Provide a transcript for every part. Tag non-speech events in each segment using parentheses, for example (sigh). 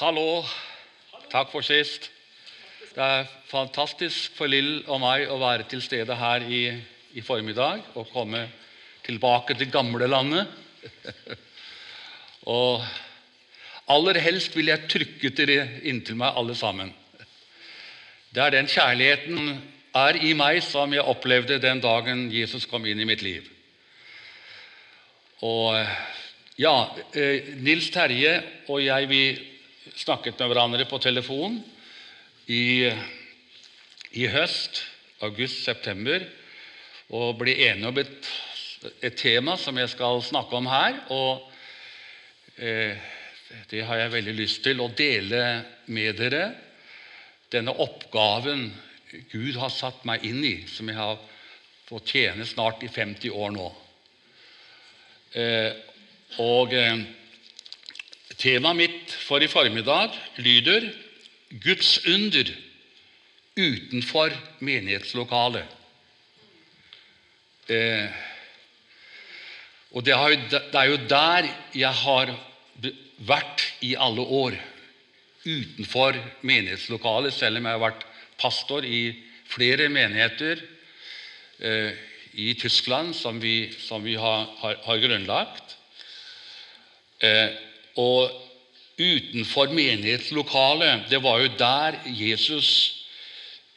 Hallo. Takk for sist. Det er fantastisk for Lill og meg å være til stede her i, i formiddag og komme tilbake til gamlelandet. (laughs) og aller helst vil jeg trykke dere inntil meg, alle sammen. Det er den kjærligheten er i meg som jeg opplevde den dagen Jesus kom inn i mitt liv. Og ja, eh, Nils Terje og jeg vi snakket med hverandre på telefon i, i høst, august-september, og ble enige om et, et, tema som jeg skal snakke om her. og eh, Det har jeg veldig lyst til å dele med dere. Denne oppgaven Gud har satt meg inn i, som jeg har fått tjene snart i 50 år nå. Eh, og eh, Temaet mitt for i formiddag lyder 'Guds under utenfor menighetslokalet'. Eh, og det, har, det, er jo der jeg har vært i alle år. Utenfor menighetslokalet, selv om jeg har vært pastor i flere menigheter eh, i Tyskland som vi, som vi har, har, har, grunnlagt. Eh, og utenfor menighetslokalet, det var jo der Jesus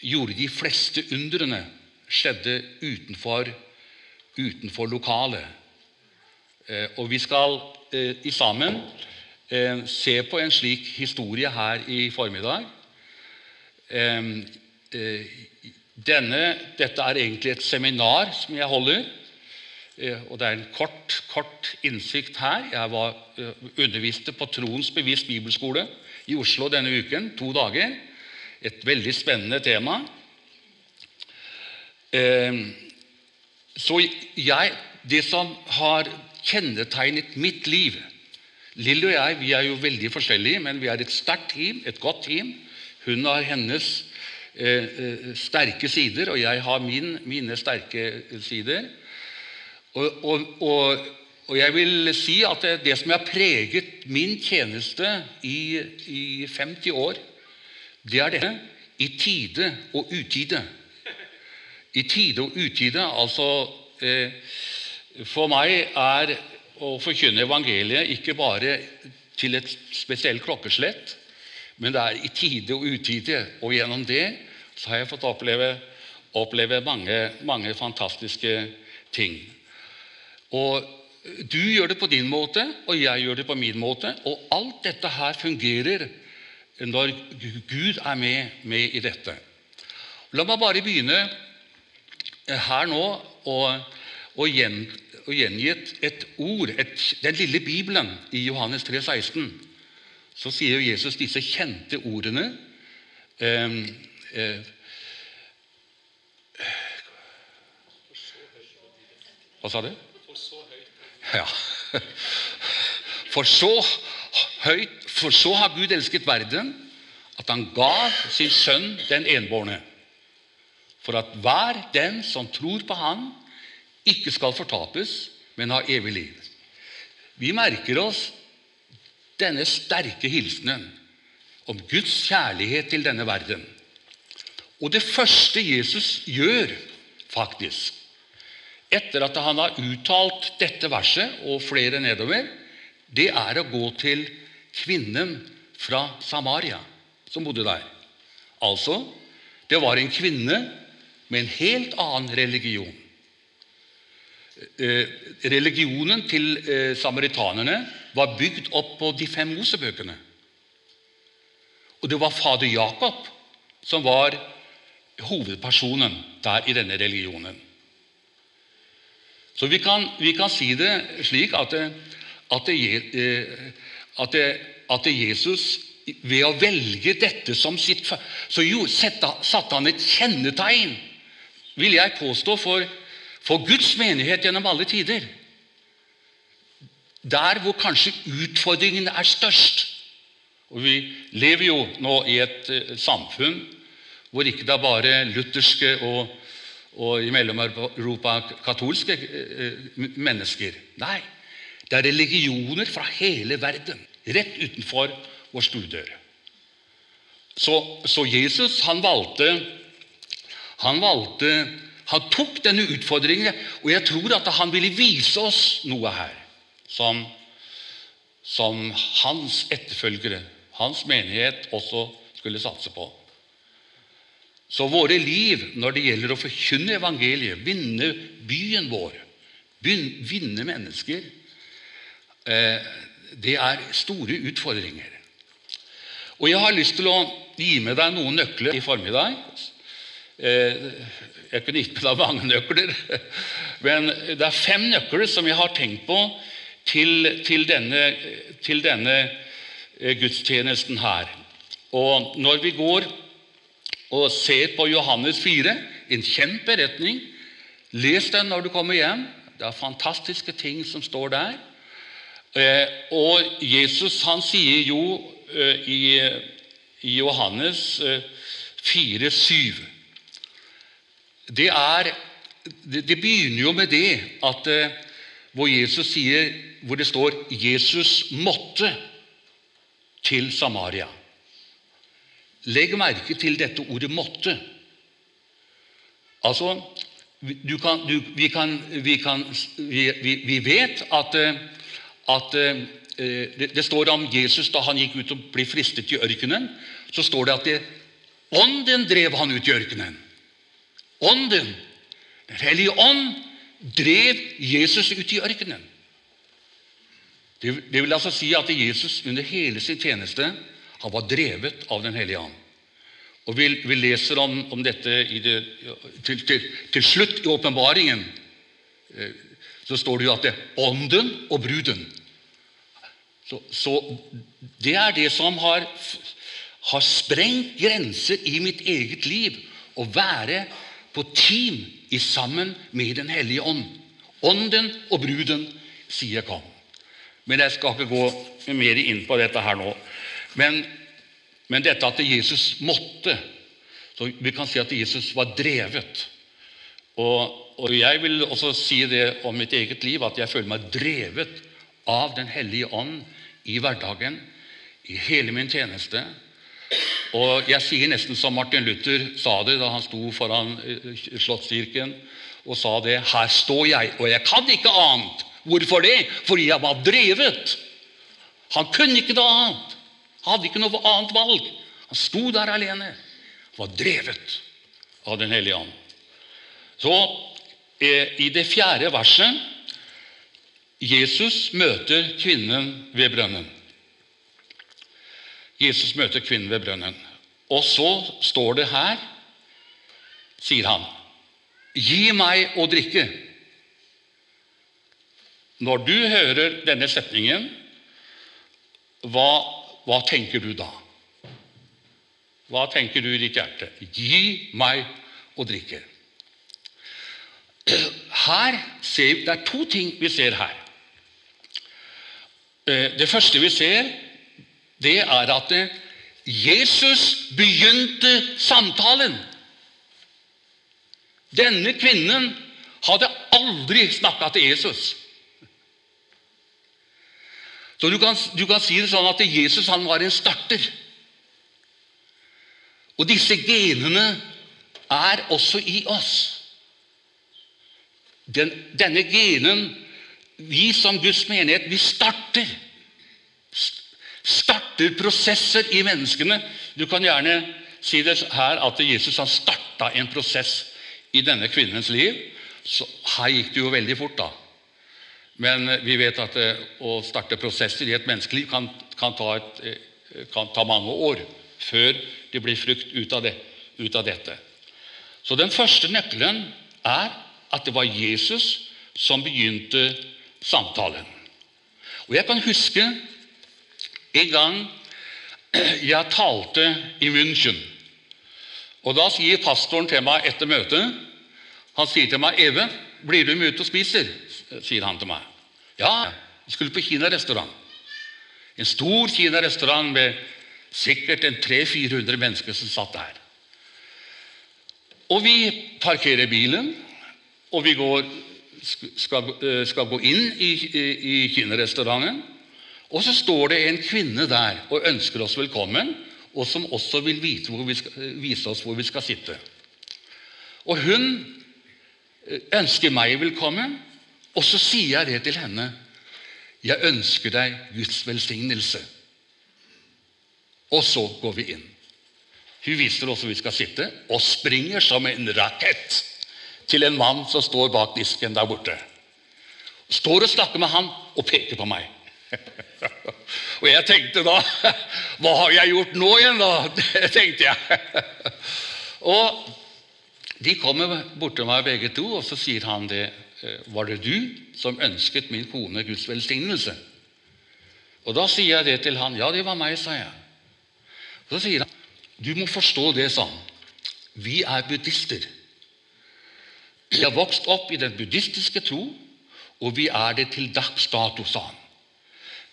gjorde de fleste undrene. Skjedde utenfor, utenfor lokalet. Eh, og vi skal eh, i sammen eh, se på en slik historie her i formiddag. Denne, dette er egentlig et seminar som jeg holder. Og Det er en kort, kort innsikt her. Jeg var underviste på Troens bevisst bibelskole i Oslo denne uken. To dager. Et veldig spennende tema. Så jeg, Det som har kjennetegnet mitt liv Lill og jeg vi er jo veldig forskjellige, men vi er et sterkt team, et godt team. Hun har hennes eh, eh, sterke sider, og jeg har min, mine sterke sider. Og, og, og, og, jeg vil si at det, det, som har preget min tjeneste i, i 50 år, det er dette i tide og utide. I tide og utide, altså eh, For meg er å forkynne evangeliet ikke bare til et spesielt klokkeslett, men det er i tide og utide. Og gjennom det så har jeg fått oppleve, oppleve mange, mange fantastiske ting. Og Du gjør det på din måte, og jeg gjør det på min måte. Og alt dette her fungerer når Gud er med, med i dette. La meg bare begynne her nå og, og, gjen, og gjengi et, ord, et, den lille Bibelen i Johannes 3, 16 så sier Jesus disse kjente ordene eh, eh, Hva sa du? Ja. For så høyt For så har Gud elsket verden at han ga sin sønn den enbårne, for at hver den som tror på Han, ikke skal fortapes, men ha evig liv. Vi merker oss denne sterke hilsenen om Guds kjærlighet til denne verden. Og det første Jesus gjør, faktisk, etter at han har uttalt dette verset og flere nedover, det er å gå til kvinnen fra Samaria som bodde der. Altså, det var en kvinne med en helt annen religion. Eh, religionen til eh, samaritanerne var bygd opp på de fem Mosebøkene. Og det var fader Jakob som var hovedpersonen der i denne religionen. Så vi kan, vi kan si det slik at, at, at, at, Jesus ved å velge dette som sitt Så jo, satte han et kjennetegn, vil jeg påstå, for, for Guds menighet gjennom alle tider. Der hvor kanskje utfordringen er størst. Og Vi lever jo nå i et uh, samfunn hvor ikke det er bare lutherske og, og i Mellom-Europa katolske uh, mennesker. Nei, det er religioner fra hele verden rett utenfor vår stuedør. Så, så Jesus han valgte han valgte han tok denne utfordringen, og jeg tror at han ville vise oss noe her som, som hans etterfølgere, hans menighet, også skulle satse på. Så våre liv når det gjelder å forkynne evangeliet, vinne byen vår, vinne mennesker, eh, det er store utfordringer. Og jeg har lyst til å gi med deg noen nøkler i formiddag. Eh, jeg kunne gitt med deg mange nøkler, (laughs) men det er fem nøkler som jeg har tenkt på til, til, denne, til denne, eh, gudstjenesten her. Og når vi går og ser på Johannes 4, en kjent beretning Les den når du kommer hjem. Det er fantastiske ting som står der. Eh, og Jesus han sier jo i, i Johannes 4, 7 det, det, begynner jo med det at eh, hvor Jesus sier, hvor det står 'Jesus måtte til Samaria'. Legg merke til dette ordet 'måtte'. Altså, kan, du, vi, kan, vi, kan, vi, vi, vet at, eh, at eh, det, det, står om Jesus da han gikk ut og ble fristet i ørkenen. Så står det at det, ånden drev han ut i ørkenen. Ånden, Den hellige ånd, drev Jesus ut i ørkenen. Det, det vil altså si at Jesus under hele sin tjeneste han var drevet av Den hellige ånd. Og Vi, vi leser om, om dette det, til, til, til, slutt i åpenbaringen. Eh, så står det jo at det er ånden og bruden. Så, så det er det som har, har sprengt grenser i mitt eget liv. Å være på team i sammen med Den hellige ånd. Ånden og bruden sier 'kom'. Men jeg skal ikke gå mer inn på dette her nå. Men, men dette at Jesus måtte så Vi kan si at Jesus var drevet. Og, og jeg vil også si det om mitt eget liv, at jeg føler meg drevet av Den hellige ånd i hverdagen, i hele min tjeneste. Og Jeg sier nesten som Martin Luther sa det da han sto foran eh, Slottskirken og sa det. Her står jeg, og jeg kan ikke annet. Hvorfor det? Fordi jeg var drevet. Han kunne ikke noe annet. Hadde ikke noe annet valg. Han sto der alene. Var drevet av Den hellige ånd. Så eh, i det fjerde verset Jesus møter kvinnen ved brønnen. Jesus møter kvinnen ved brønnen. Og så står det her, sier han, 'Gi meg å drikke'. Når du hører denne setningen, hva, hva tenker du da? Hva tenker du i ditt hjerte? Gi meg å drikke. Her ser, Det er to ting vi ser her. Eh, det første vi ser, det er at Jesus begynte samtalen. Denne kvinnen hadde aldri snakka til Jesus. Så du kan, du kan, si det sånn at Jesus han var en starter. Og disse genene er også i oss. Den, denne genen, vi som Guds menighet, vi starter starter prosesser i menneskene. Du kan gjerne si det her at Jesus han starta en prosess i denne kvinnens liv. Så her gikk det jo veldig fort, da. Men vi vet at eh, å starte prosesser i et menneskeliv kan, kan, ta, et, eh, kan ta, mange år før det blir frukt ut av, det, ut av dette. Så den første nøkkelen er at det var Jesus som begynte samtalen. Og Jeg kan huske en gang (clears throat) jeg talte i München. Og Da sier pastoren til meg etter møtet Han sier til meg 'Eve, blir du med ut og spiser?' sier han til meg. 'Ja, vi skulle på kinarestaurant.' En stor kinarestaurant med sikkert en 300-400 mennesker som satt der. Og vi parkerer bilen, og vi går, skal, skal, gå inn i, i, i kinarestauranten. Og så står det en kvinne der og ønsker oss velkommen, og som også vil vi skal, vise oss hvor vi skal sitte. Og hun eh, ønsker meg velkommen, og så sier jeg det til henne. Jeg ønsker deg Guds velsignelse. Og så går vi inn. Hun viser oss hvor vi skal sitte, og springer som en rakett til en mann som står bak disken der borte. Står og snakker med han og peker på meg. (laughs) Og jeg tenkte da (laughs) Hva har jeg gjort nå igjen, da? (laughs) Det tenkte jeg. Og de kommer bort til meg begge to, og så sier han det. «Eh, var det du som ønsket min kone Guds velsignelse? Og da sier jeg det til han. Ja, det var meg, sa jeg. Og så sier han du må forstå det sa han. Vi er buddhister. Vi har vokst opp i den buddhistiske tro, og vi er det til dags dato, sa han.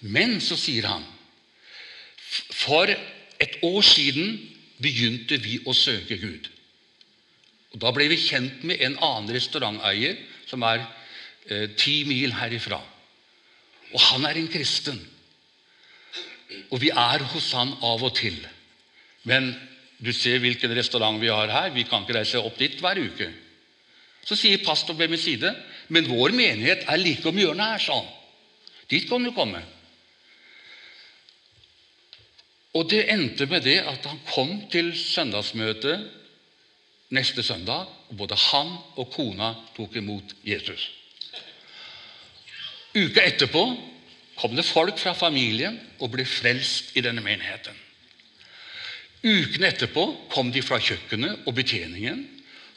Men så sier han for et år siden begynte vi å søke Gud. Og Da ble vi kjent med en annen restauranteier som er eh, ti mil herifra. Og han er en kristen. Og vi er hos han av og til. Men du ser hvilken restaurant vi har her. Vi kan ikke reise opp dit hver uke. Så sier pastor ved min side men vår menighet er like om hjørnet her, sa han. Dit kan du komme. Og det endte med det at han kom til søndagsmøtet neste søndag, og både han og kona tok imot Jesus. Uka etterpå kom det folk fra familien og ble frelst i denne menigheten. Ukene etterpå kom de fra kjøkkenet og betjeningen,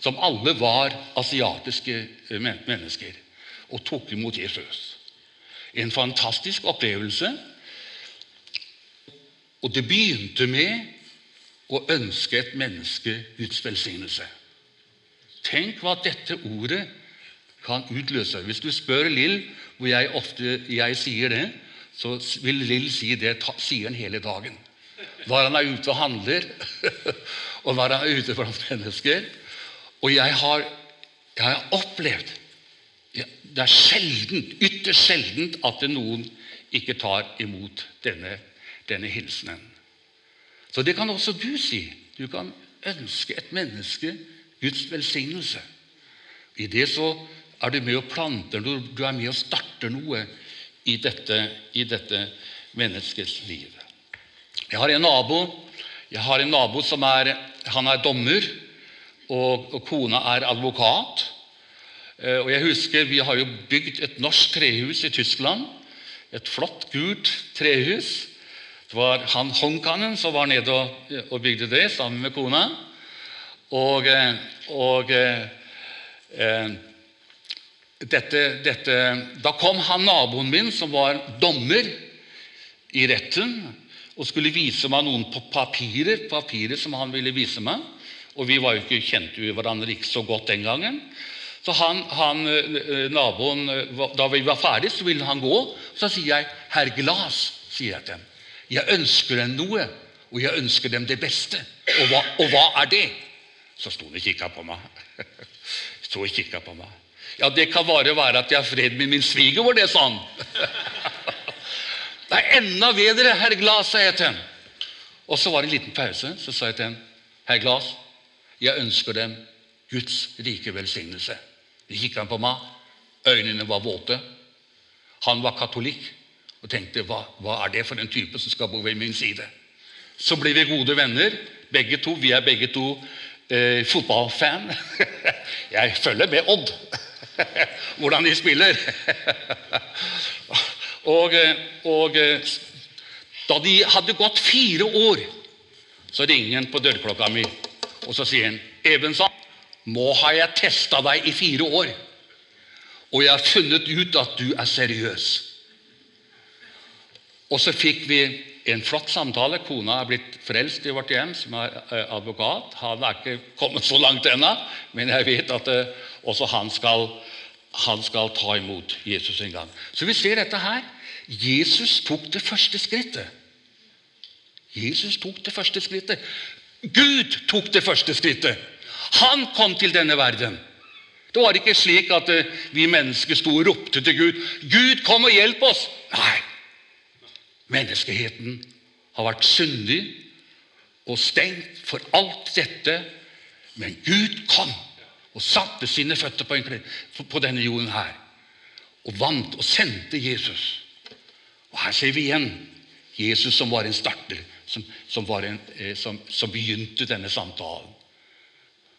som alle var asiatiske mennesker, og tok imot Jesus. En fantastisk opplevelse og det begynte med å ønske et menneske Guds velsignelse. Tenk hva dette ordet kan utløse. Hvis du spør Lill hvor jeg ofte jeg sier det, så vil Lill si det sier han hele dagen. Når han er ute og handler, (laughs) og når han er ute blant mennesker. Og jeg har, jeg har opplevd Det er sjeldent, ytterst sjeldent at noen ikke tar imot denne denne hilsenen. Så det kan også du si. Du kan ønske et menneske Guds velsignelse. I det så er du med og planter noe, du er med og starter noe i dette, i dette menneskets liv. Jeg har en nabo jeg har en nabo som er, han er dommer, og, og kona er advokat. Eh, og jeg husker Vi har jo bygd et norsk trehus i Tyskland. Et flott, gult trehus. Det var han Honkanen som var nede og, og, bygde det sammen med kona. Og, eh, og eh, eh, dette, dette, Da kom han naboen min, som var dommer i retten, og skulle vise meg noen papirer, papirer som han ville vise meg. Og vi var jo ikke kjente jo hverandre ikke så godt den gangen. Så han, han, eh, naboen, Da vi var ferdig, så ville han gå. Så sier jeg 'Herr Glas', sier jeg til ham. Jeg ønsker dem noe, og jeg ønsker dem det beste. Og hva, og hva er det? Så sto han og kikka på meg. (laughs) Sto og kikka på meg. Ja, det kan bare være at jeg har fred med min svigermor, det, sa han. (laughs) Det er enda bedre, herr Glas, sa jeg til ham. Og så var det en liten pause. Så sa jeg til ham, herr Glas, jeg ønsker dem Guds rike velsignelse. Så kikka han på meg. Øynene var våte. Han var katolikk og tenkte hva, hva, er det for en type som skal bo ved min side? Så ble vi gode venner, begge to. Vi er begge to eh, fotballfan. (laughs) Jeg følger med Odd, (laughs) hvordan de spiller. (laughs) og, eh, og eh, da de hadde gått fire år, så ringer han på dørklokka mi, og så sier han Evensen, nå har jeg testa deg i fire år, og jeg har funnet ut at du er seriøs. Og så fikk vi en flott samtale. Kona er blitt frelst i vårt hjem, som er eh, advokat. Han er ikke kommet så langt ennå, men jeg vet at eh, også han skal, han skal ta imot Jesus en gang. Så vi ser dette her. Jesus tok det første skrittet. Jesus tok det første skrittet. Gud tok det første skrittet. Han kom til denne verden. Det var ikke slik at eh, vi mennesker sto og ropte til Gud 'Gud, kom og hjelp oss!' Nei. Menneskeheten har vært syndig og stengt for alt dette. Men Gud kom og satte sine føtter på, en, på denne jorden her. Og vant og sendte Jesus. Og Her ser vi igjen Jesus som var en starter, som, som, en, eh, som, som begynte denne samtalen.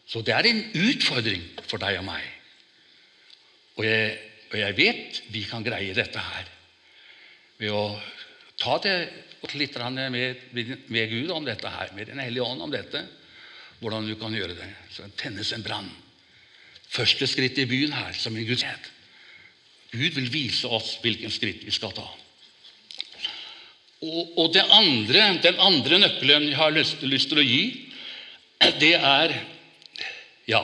Så det er en utfordring for deg og meg. Og jeg, og jeg vet vi kan greie dette her ved å ta det litt med, med Gud om dette her, med Den hellige ånd om dette. Hvordan du kan gjøre det. Så tennes en brann. Første skritt i byen her, som en gudshet. Gud vil vise oss hvilken skritt vi skal ta. Og, og andre, Den andre nøkkelen jeg har lyst, lyst til å gi, det er Ja,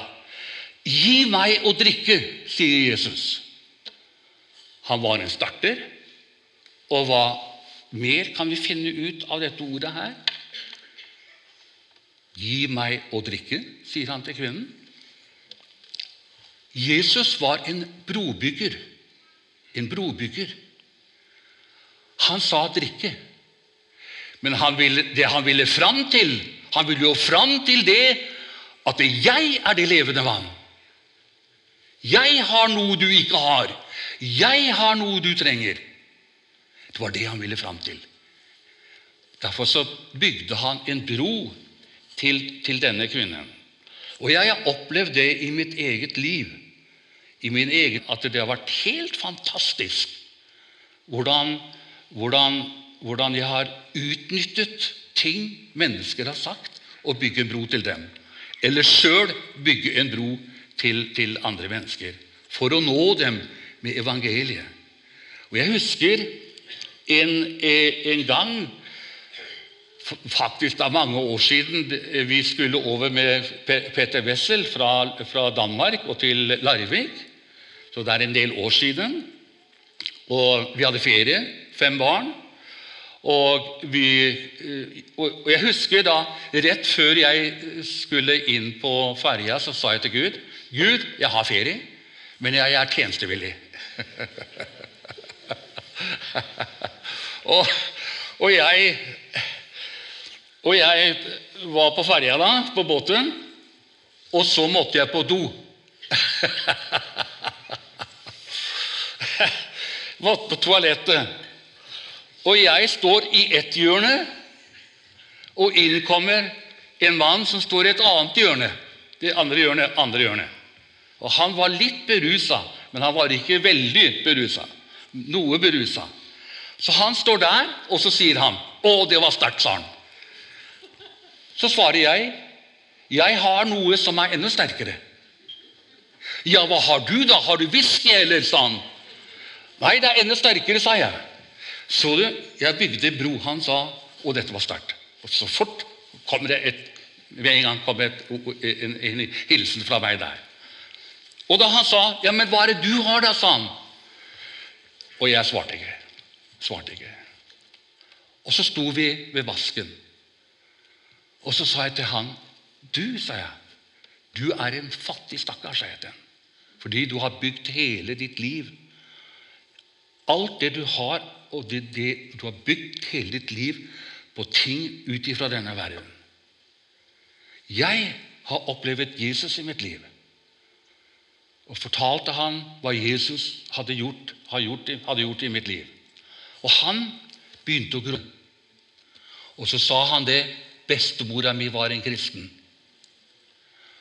gi meg å drikke, sier Jesus. Han var en starter. Og hva mer kan vi finne ut av dette ordet her? Gi meg å drikke, sier han til kvinnen. Jesus var en brobygger. En brobygger. Han sa 'drikke'. Men han ville, det han ville fram til, han ville jo fram til det at 'jeg er det levende vann'. Jeg har noe du ikke har. Jeg har noe du trenger. Det var det han ville fram til. Derfor så bygde han en bro til, til denne kvinnen. Og jeg har opplevd det i mitt eget liv. I min egen, At det har vært helt fantastisk hvordan, hvordan hvordan jeg har utnyttet ting mennesker har sagt, og bygge en bro til dem. Eller sjøl bygge en bro til, til, andre mennesker. For å nå dem med evangeliet. Og Jeg husker en, en gang Faktisk er mange år siden vi skulle over med Peter Wessel fra, fra Danmark og til Larvik. Så det er en del år siden. Og vi hadde ferie, fem barn. Og, vi, eh, og, jeg husker da, rett før jeg skulle inn på ferja, så sa jeg til Gud Gud, jeg har ferie, men jeg er tjenestevillig. (laughs) og, og, jeg Og jeg var på ferja da, på båten, og så måtte jeg på do. (laughs) måtte på toalettet. Og jeg står i ett hjørne, og inn kommer en mann som står i et annet hjørne. Det andre hjørnet, andre hjørne. Og Han var litt berusa, men han var ikke veldig berusa. Noe berusa. Så han står der, og så sier han 'Å, det var sterkt', sa han. Så svarer jeg 'Jeg har noe som er enda sterkere'. 'Ja, hva har du, da? Har du whisky, eller?' sa han. 'Nei, det er enda sterkere', sa jeg. Så du, jeg bygde bro, han sa, og dette var sterkt. Og så fort kom det et ved en gang kom et, en, en, hilsen fra meg der. Og da han sa 'Ja, men hva er det du har, da?' sa han. Og jeg svarte ikke. Svarte ikke. Og så sto vi ved vasken. Og så sa jeg til han 'Du', sa jeg, 'du er en fattig stakkar', sa jeg til han. Fordi du har bygd hele ditt liv. Alt det du har, og det, det, du har bygd hele ditt liv på ting ut ifra denne verden. Jeg har opplevd Jesus i mitt liv og fortalte han hva Jesus hadde gjort, hadde gjort i mitt liv. Og han begynte å gro. Og så sa han det. Bestemora mi var en kristen.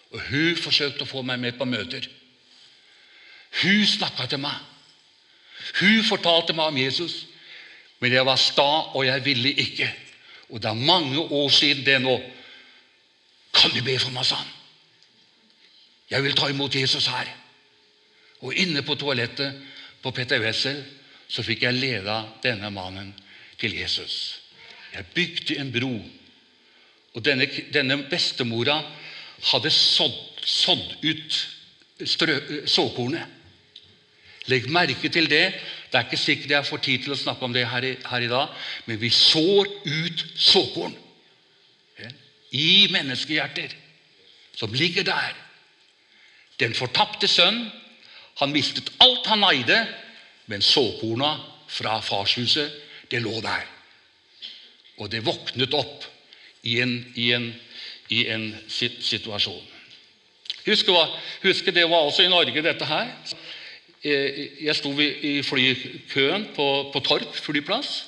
Og hun forsøkte å få meg med på møter. Hun snakka til meg. Hun fortalte meg om Jesus. Men jeg var sta, og jeg ville ikke. Og det er mange år siden det nå. Kan du be for meg, sa han. Jeg vil ta imot Jesus her. Og inne på toalettet på Petter Wessel så fikk jeg leda denne mannen til Jesus. Jeg bygde en bro. Og denne, denne bestemora hadde sådd, sådd ut såkornet. Legg merke til det. Det er ikke sikkert jeg får tid til å snakke om det her i, her i dag, men vi sår ut såkorn i menneskehjerter som ligger der. Den fortapte sønn, han mistet alt han eide, men såkorna fra farshuset, det lå der. Og det våknet opp i en, i en, i en situasjon. Husk, husk, det var også i Norge, dette her. Eh, jeg sto i flykøen på, på Torp flyplass.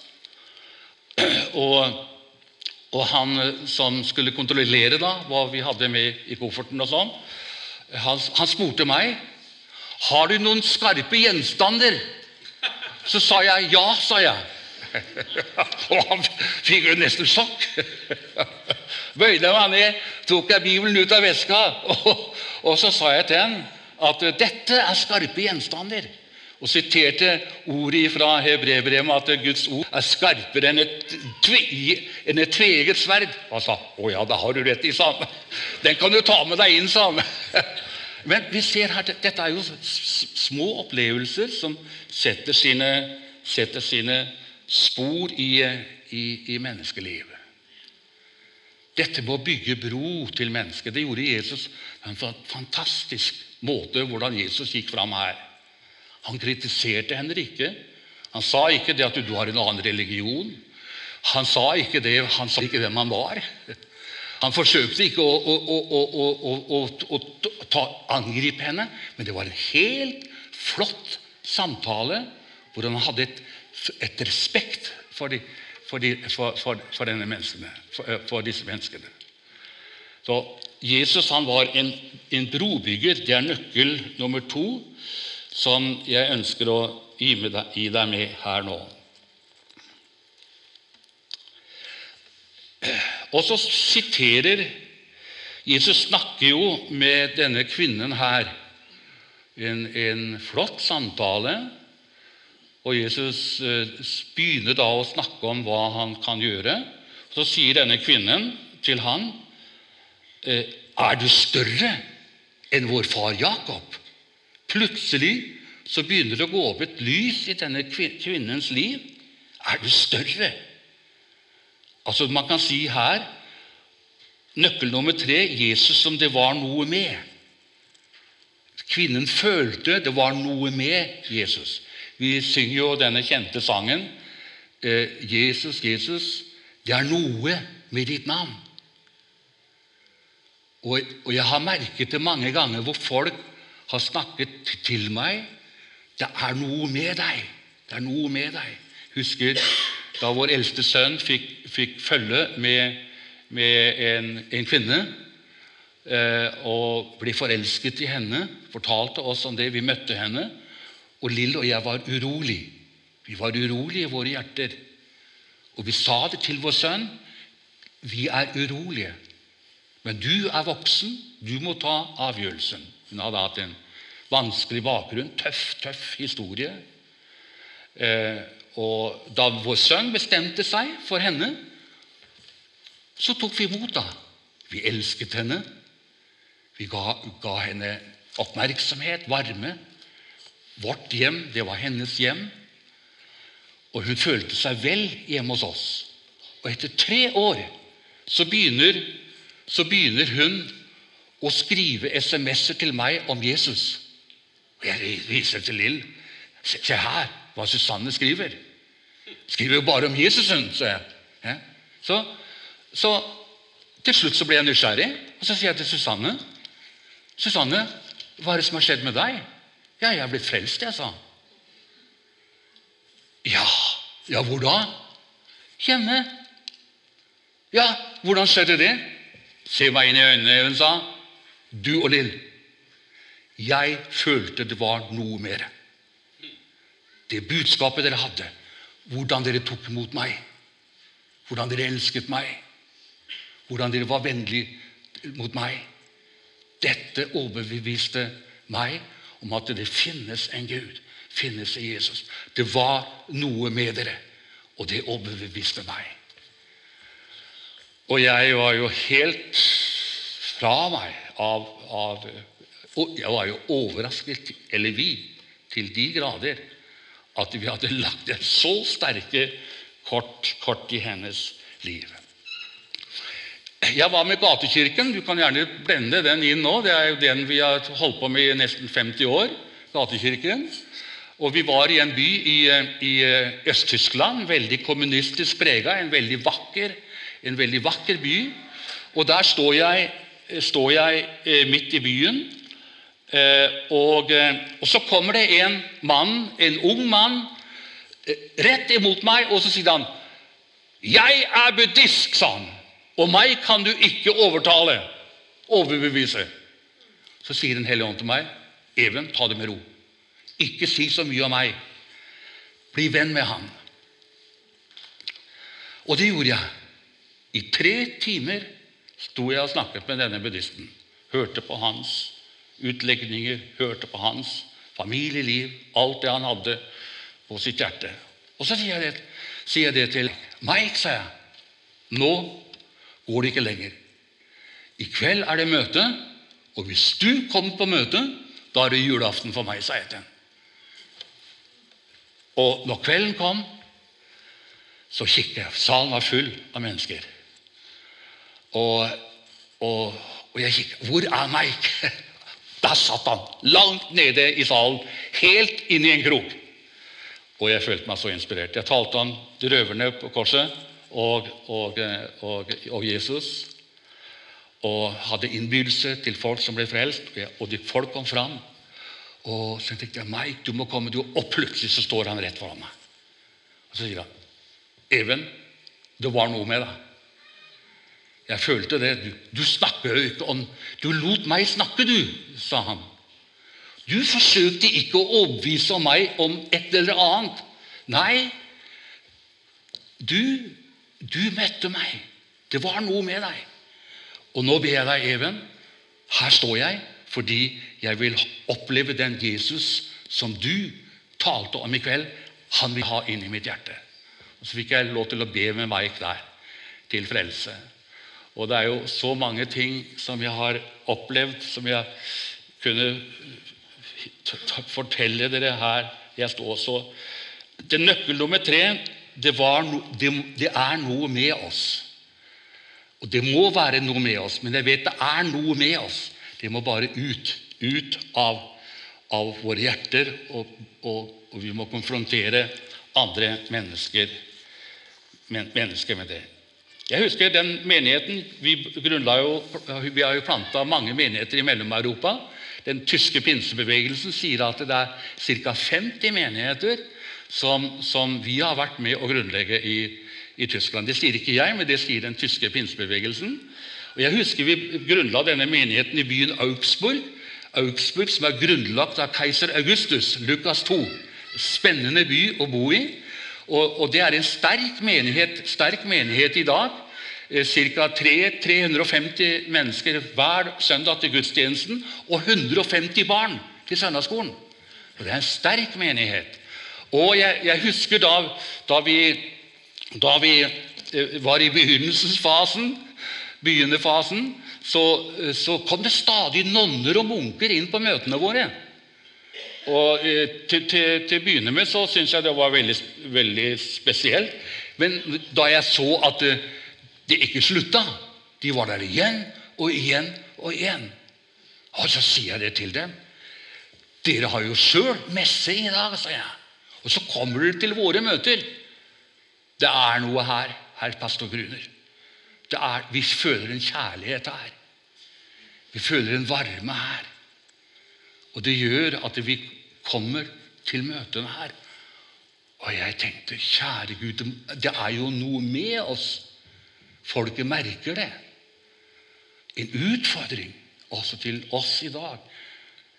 (clears throat) Og, og, han som skulle kontrollere da, hva vi hadde med i kofferten, og sånn, han, han spurte meg har du noen skarpe gjenstander. Så sa jeg ja, sa jeg. (laughs) og han fikk jo nesten sjokk. Bøyde meg ned, tok jeg Bibelen ut av veska, og, så sa jeg til ham at dette er skarpe gjenstander. Og siterte ordet fra Hebrevbrevet at Guds ord er skarpere enn et, enn et tveget sverd. Han sa 'Å ja, da har du rett i', sa han. 'Den kan du ta med deg inn', sa han. (laughs) Men vi ser her, dette er jo små opplevelser som setter sine, setter sine spor i, i, i menneskelivet. Dette med å bygge bro til mennesket, det gjorde Jesus på en fantastisk måte. hvordan Jesus gikk fram her. Han kritiserte henne ikke. Han sa ikke det at du har en annen religion. Han sa ikke det, han sa ikke hvem han var. Han forsøkte ikke å, å, å, å angripe henne, men det var en helt flott samtale hvor han hadde et, et respekt for, de, for, de, for, for menneskene, eh, disse menneskene. Så Jesus han var en, en brobygger. Det er nøkkel nummer to som jeg ønsker å gi, deg, gi deg med her nå. Og så siterer Jesus snakker jo med denne kvinnen her. En, en flott samtale. Og Jesus eh, begynner da å snakke om hva han kan gjøre. Så sier denne kvinnen til han, eh, 'Er du større enn vår far Jakob?' Plutselig så begynner det å gå opp et lys i denne kvinnens liv. Er du større? Altså Man kan si her Nøkkel nummer tre Jesus som det var noe med. Kvinnen følte det var noe med Jesus. Vi synger jo denne kjente sangen eh, 'Jesus, Jesus, det er noe med ditt navn'. Og, og jeg har merket det mange ganger hvor folk har snakket til meg 'Det er noe med deg'. Det er noe med deg. Husker da vår eldste sønn fikk, fikk følge med, med en, en, kvinne og ble forelsket i henne, fortalte oss om det. Vi møtte henne, og Lill og jeg var urolig. Vi var urolige i våre hjerter. Og vi sa det til vår sønn. Vi er urolige. Men du er voksen. Du må ta avgjørelsen. Hun hadde hatt en vanskelig bakgrunn, tøff, tøff historie. Eh, og da vår sønn bestemte seg for henne, så tok vi imot da. Vi elsket henne. Vi ga, ga henne oppmerksomhet, varme. Vårt hjem, det var hennes hjem. Og hun følte seg vel hjemme hos oss. Og etter tre år så begynner, så begynner hun å skrive SMS-er til meg om Jesus. Og jeg viser til Lill. Se, se her hva Susanne skriver. Skriver jo bare om Jesus, hun, sa jeg. Så, så, til slutt så ble jeg nysgjerrig, og så sier jeg til Susanne Susanne, hva er det som har skjedd med deg? Ja, jeg er blitt frelst, jeg, sa Ja, ja, hvor da? Hjemme. Ja, hvordan skjedde det? Se meg inn i øynene, hun sa. Du og Lill. Jeg følte det var noe mer det budskapet dere hadde, hvordan dere tok imot meg, hvordan dere elsket meg, hvordan dere var vennlige mot meg. Dette overbeviste meg om at det finnes en Gud, finnes i Jesus. Det var noe med dere, og det overbeviste meg. Og jeg var jo helt fra meg av, av Jeg var jo overrasket, eller vi, til de grader at vi hadde lagt et så sterke kort, kort i hennes liv. Jeg var med Gatekirken. Du kan gjerne blende den inn nå. Det er jo den vi har holdt på med i nesten 50 år. Gatekirken. Og vi var i en by i, i Øst-Tyskland, veldig kommunistisk prega, en en veldig vakker by. Og der står jeg, står jeg midt i byen. Og, og, så kommer det en mann, en ung mann, rett imot meg, og så sier han 'Jeg er buddhist', sa han. 'Og meg kan du ikke overtale, overbevise'. Så sier Den hellige ånd til meg, 'Even, ta det med ro. Ikke si så mye om meg. Bli venn med han.' Og det gjorde jeg. I tre timer sto jeg og snakket med denne buddhisten. Hørte på hans utlegninger, hørte på hans familieliv, alt det han hadde på sitt hjerte. Og så sier jeg det, sier jeg det til Mike, sa jeg. Nå går det ikke lenger. I kveld er det møte, og hvis du kommer på møtet, da er det julaften for meg, sa jeg til ham. Og når kvelden kom, så kikket jeg. Salen var full av mennesker. Og, og, og jeg kikket. Hvor er Mike? (laughs) Der satt han, langt nede i salen, helt inn i en krok. Og jeg følte meg så inspirert. Jeg talte om røverne på korset og, og, og, og, Jesus. Og hadde innbydelse til folk som ble frelst. Og de folk kom fram. Og så tenkte jeg Mike, du må komme. Du. Og plutselig så står han rett foran meg. Og så sier han Even, det var noe med deg. Jeg følte det. Du, du snakker jo ikke om Du lot meg snakke, du, sa han. Du forsøkte ikke å overbevise meg om et eller annet. Nei, du, du møtte meg. Det var noe med deg. Og nå ber jeg deg, Even, her står jeg fordi jeg vil oppleve den Jesus som du talte om i kveld. Han vil ha inn i mitt hjerte. Og Så fikk jeg lov til å be med Mike der til frelse. Og det er jo så mange ting som jeg har opplevd, som jeg kunne fortelle dere her. Jeg står også. Det Nøkkel nummer tre det, no, det, det, er noe med oss. Og Det må være noe med oss, men jeg vet det er noe med oss. Det må bare ut. Ut av, av våre hjerter, og, og, og, vi må konfrontere andre mennesker, men, mennesker med det. Jeg husker den menigheten Vi, jo, vi har jo planta mange menigheter i Mellom-Europa. Den tyske pinsebevegelsen sier at det er ca. 50 menigheter som, som, vi har vært med å grunnlegge i, i, Tyskland. Det sier ikke jeg, men det sier den tyske pinsebevegelsen. Og Jeg husker vi grunnla denne menigheten i byen Augsburg. Augsburg som er grunnlagt av keiser Augustus, Lukas 2. Spennende by å bo i. Og, og det er en sterk menighet, sterk menighet i dag. Eh, Ca. 350 mennesker hver søndag til gudstjenesten og 150 barn til søndagsskolen. Og Det er en sterk menighet. Og jeg, jeg husker da, da, vi, da, vi, eh, var i begynnelsesfasen, begynnerfasen, så, eh, så kom det stadig nonner og munker inn på møtene våre. Og Til, til, til å begynne med så syntes jeg det var veldig, veldig spesielt. Men da jeg så at det ikke slutta. De var der igjen og igjen og igjen. Og så sier jeg det til dem. Dere har jo sjøl messe i dag, sa jeg. Og så kommer dere til våre møter. Det er noe her, herr pastor Gruner. Er, vi føler en kjærlighet her. Vi føler en varme her. Og det gjør at vi kommer til møtene her. Og jeg tenkte, kjære Gud, det er jo noe med oss Folket merker det. En utfordring også til oss i dag.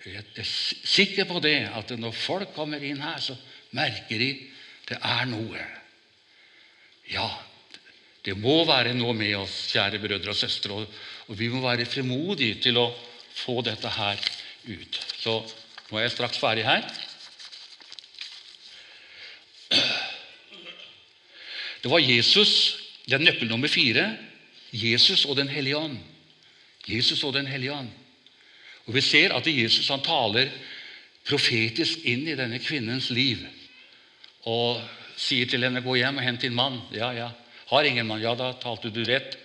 Jeg er sikker på det, at når folk kommer inn her, så merker de det er noe. Ja, det må være noe med oss, kjære brødre og søstre, og, og vi må være fremodige til å få dette her ut. Så nå er jeg straks ferdig her. Det var Jesus det er nøkkel nummer fire. Jesus og Den hellige ånd. Jesus og Den hellige ånd. Og Vi ser at Jesus han taler profetisk inn i denne kvinnens liv. Og sier til henne 'Gå hjem og hent din mann'. Ja, ja. Har ingen mann? Ja, da talte du rett.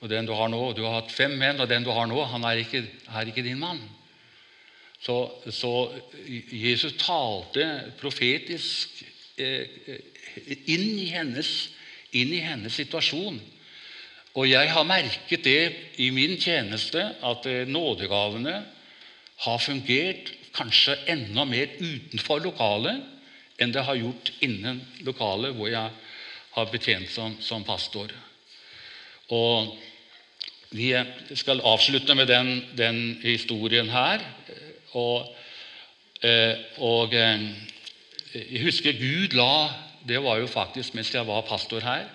Og den du har nå, du har hatt fem menn, og den du har nå, han er ikke, er ikke din mann. Så, så Jesus talte profetisk eh, inn i, hennes, inn i hennes situasjon. Og jeg har merket det i min tjeneste, at eh, nådegavene har fungert kanskje enda mer utenfor lokalet enn det har gjort innen lokalet hvor jeg har betjent som, som pastor. Og Vi skal avslutte med den, den historien her. Og, eh, og, eh, jeg husker Gud la Det var jo faktisk mens jeg var pastor her.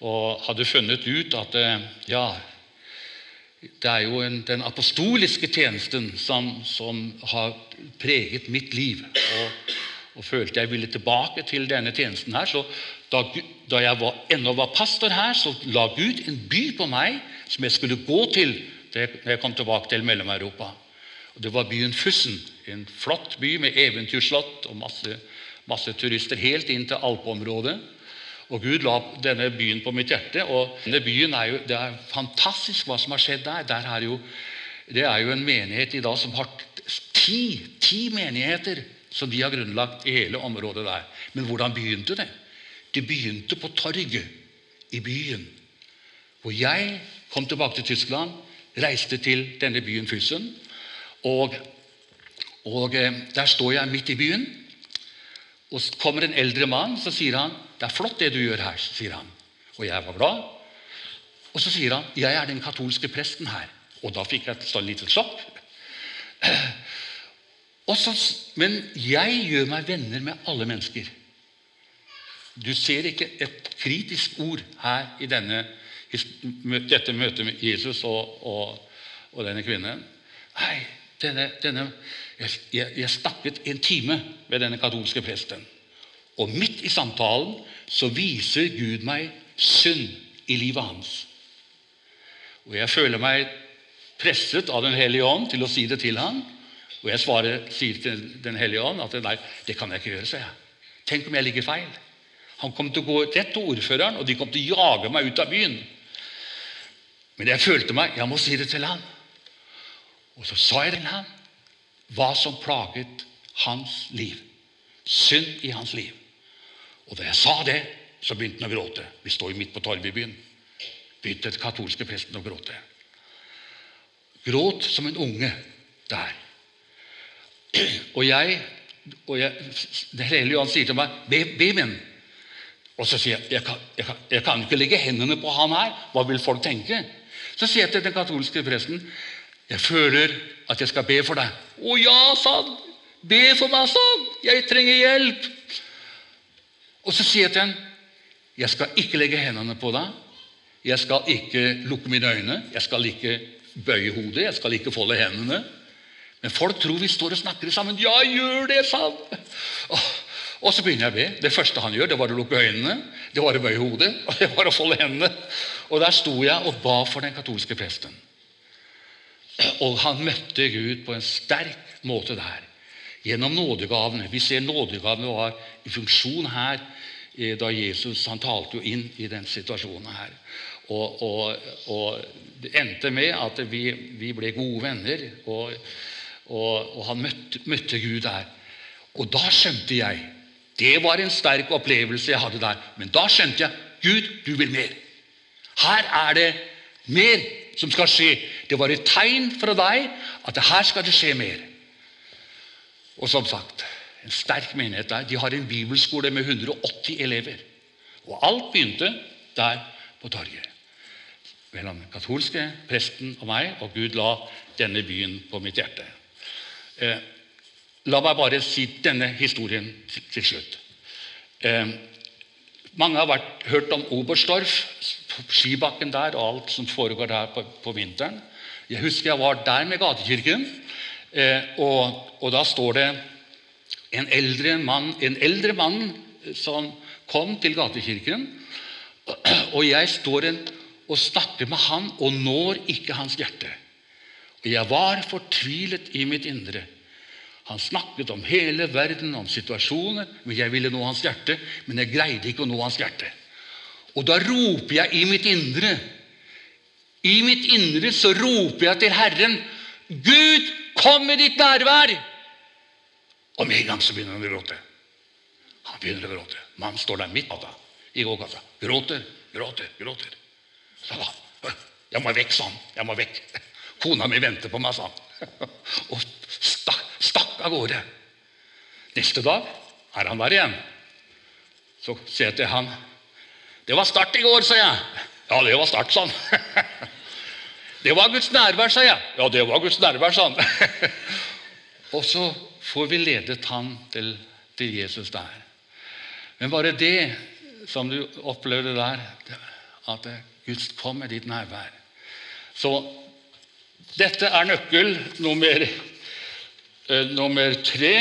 Og hadde funnet ut at eh, ja, det er jo en, den apostoliske tjenesten som, som, har preget mitt liv. Og, og, følte jeg ville tilbake til denne tjenesten her. Så da, da jeg var, ennå var pastor her, så la Gud en by på meg som jeg skulle gå til da jeg kom tilbake til Mellom-Europa. Og Det var byen Fussen. En flott by med eventyrslott og masse, masse turister helt inn til alpeområdet. Og Gud la denne byen på mitt hjerte. og denne byen er jo, Det er fantastisk hva som har skjedd der. der er jo, det er jo en menighet i dag som har ti, ti menigheter som de har grunnlagt hele området der. Men hvordan begynte det? Det begynte på torget i byen. Hvor jeg kom tilbake til Tyskland, reiste til denne byen Füssen. Og, og eh, der står jeg midt i byen. Og så kommer en eldre mann så sier han, 'Det er flott, det du gjør her'. sier han. Og jeg var glad. Og så sier han, 'Jeg er den katolske presten her'. Og da fikk jeg et sånn lite sjokk. Så, men jeg gjør meg venner med alle mennesker. Du ser ikke et kritisk ord her i denne, dette møtet med Jesus og, og, og denne kvinnen. Nei, denne, denne, jeg, jeg snakket en time med denne katolske presten. Og midt i samtalen så viser Gud meg synd i livet hans. Og jeg føler meg presset av Den hellige ånd til å si det til ham. Og jeg svarer, sier til Den hellige ånd at nei, det kan jeg ikke gjøre, sier jeg. Tenk om jeg ligger feil. Han kom til å gå rett til ordføreren, og de kom til å jage meg ut av byen. Men jeg følte meg Jeg må si det til han. Og så sa jeg til ham hva som plaget hans liv. Synd i hans liv. Og da jeg sa det, så begynte han å gråte. Vi står jo midt på torvet. Begynte den katolske presten å gråte. Gråt som en unge der. Og jeg, og jeg Den hellige Johan sier til meg be, min. Og så sier jeg jeg kan, jeg, kan, jeg kan ikke legge hendene på han her. Hva vil folk tenke? Så sier jeg til den katolske presten jeg føler at jeg skal be for deg. Å ja, sa. Be for meg, sa. Jeg trenger hjelp. Og så sier jeg til ham jeg skal ikke legge hendene på deg. Jeg skal ikke lukke mine øyne. Jeg skal ikke bøye hodet. Jeg skal ikke folde hendene. Men folk tror vi står og snakker sammen. Ja, gjør det, sa han. Og så begynner jeg å be. Det første han gjør, det var å lukke øynene, det var å bøye hodet og det var å folde hendene. Og Der sto jeg og ba for den katolske presten. Og han møtte Gud på en sterk måte der. Gjennom nådegavene. Vi ser nådegavene var i funksjon her eh, da Jesus han talte jo inn i den situasjonen her. Og, og, og Det endte med at vi, vi ble gode venner, og, og han møtte, møtte Gud der. Og da skjønte jeg Det var en sterk opplevelse jeg hadde der. Men da skjønte jeg Gud, du vil mer. Her er det mer som skal skje. Det var et tegn fra deg at her skal det skje mer. Og som sagt, en sterk menighet der. De har en bibelskole med 180 elever. Og alt begynte der på torget. Mellom den katolske presten og meg, og Gud la denne byen på mitt hjerte. Eh, la meg bare si denne historien til slutt. Eh, mange har vært, hørt om Oberstdorf, skibakken der og alt som foregår der på, på vinteren. Jeg husker jeg var der med gatekirken, eh, og, og, da står det en eldre mann, en eldre mann eh, som kom til gatekirken. Og jeg står en, og snakker med han og når ikke hans hjerte. Jeg var fortvilet i mitt indre. Han snakket om hele verden, om situasjoner, men jeg ville nå hans hjerte. Men jeg greide ikke å nå hans hjerte. Og da roper jeg i mitt indre. I mitt indre så roper jeg til Herren. Gud, kom med ditt nærvær! Og med en gang så begynner han å gråte. Han begynner å gråte. Mannen står der midt gata, i gågata. Gråter, gråter, gråter. Så Jeg må vekk, sa han. Jeg må vekk. Kona mi venter på meg, sa han. (laughs) Og stakk, stakk av gårde. Neste dag er han der igjen. Så sier jeg til han Det var start i går, sa jeg. Ja, det var start, sa han. (laughs) Det var Guds nærvær, sa jeg. Ja, det var Guds nærvær, sa han. (laughs) Og så får vi ledet han til, til Jesus der. Men bare det som du opplevde der, at Gud kom med ditt nærvær. Så dette er nøkkel nummer, eh, nummer tre.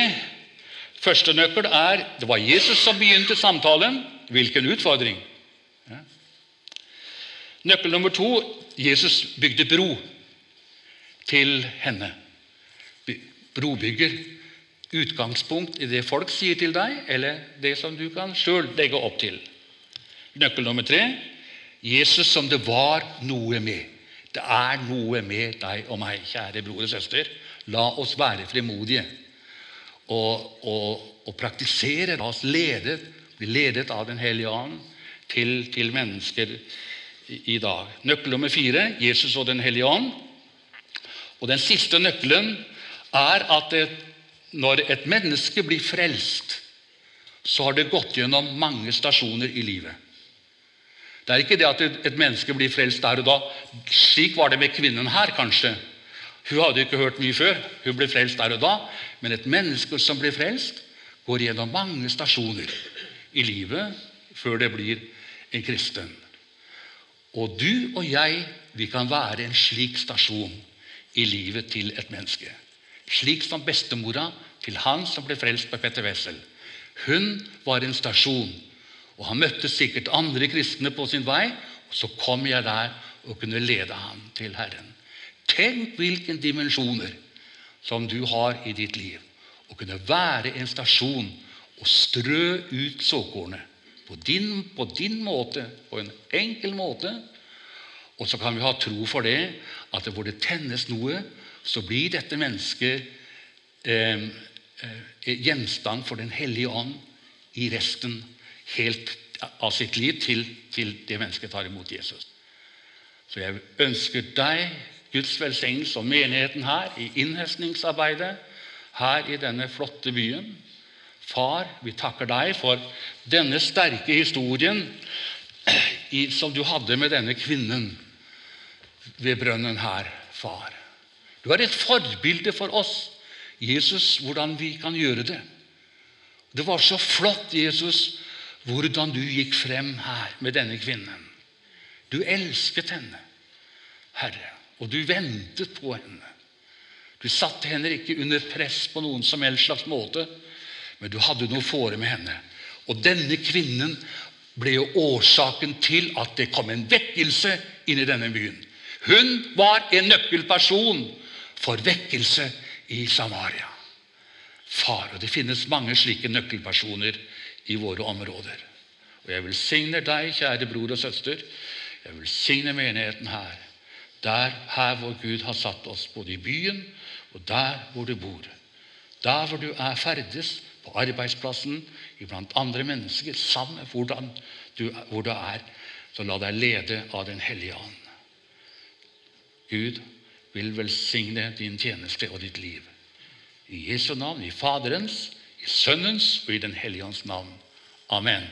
Første nøkkel er det var Jesus som begynte samtalen. Hvilken utfordring! Ja. Nøkkel nummer to Jesus bygde bro til henne. Brobygger. Utgangspunkt i det folk sier til deg, eller det som du kan sjøl legge opp til. Nøkkel nummer tre Jesus som det var noe med. Det er noe med deg og meg, kjære bror og søster. La oss være fremodige og, og, og praktisere. La oss lede, bli ledet av Den hellige ånd til, til mennesker i dag. Nøkkel nummer fire Jesus og Den hellige ånd. Og Den siste nøkkelen er at det, når et menneske blir frelst, så har det gått gjennom mange stasjoner i livet. Det er ikke det at et menneske blir frelst der og da. Slik var det med kvinnen her, kanskje. Hun hadde ikke hørt mye før. Hun ble frelst der og da. Men et menneske som blir frelst, går gjennom mange stasjoner i livet før det blir en kristen. Og du og jeg, vi kan være en slik stasjon i livet til et menneske. Slik som bestemora til han som ble frelst på Petter Wessel. Hun var en stasjon, og han møtte sikkert andre kristne på sin vei. og Så kom jeg der og kunne lede ham til Herren. Tenk hvilke dimensjoner som du har i ditt liv. Å kunne være en stasjon og strø ut såkornet på din, på din måte, på en enkel måte. Og så kan vi ha tro for det, at hvor det tennes noe, så blir dette mennesket eh, eh, gjenstand for Den hellige ånd i resten helt av sitt liv til, til det mennesket tar imot Jesus. Så jeg ønsker deg Guds velsignelse og menigheten her i innhøstningsarbeidet her i denne flotte byen. Far, vi takker deg for denne sterke historien som du hadde med denne kvinnen ved brønnen her, far. Du er et forbilde for oss, Jesus, hvordan vi kan gjøre det. Det var så flott, Jesus, hvordan du gikk frem her med denne kvinnen. Du elsket henne, Herre, og du ventet på henne. Du satte henne ikke under press på noen som helst slags måte, men du hadde noe fore med henne. Og denne kvinnen ble jo årsaken til at det kom en vekkelse inn i denne byen. Hun var en nøkkelperson for vekkelse i Samaria. Far, og Det finnes mange slike nøkkelpersoner i våre områder. Og Jeg velsigner deg, kjære bror og søster. Jeg velsigner menigheten her. Der her hvor Gud har satt oss, både i byen og der hvor du bor. Der hvor du er ferdes, på arbeidsplassen, iblant andre mennesker, samme hvordan du, hvor du er, så la deg lede av Den hellige ånd. Gud vil velsigne din tjeneste og ditt liv. I Jesu navn, i Faderens, Sønnens og i Den hellige ånds navn. Amen.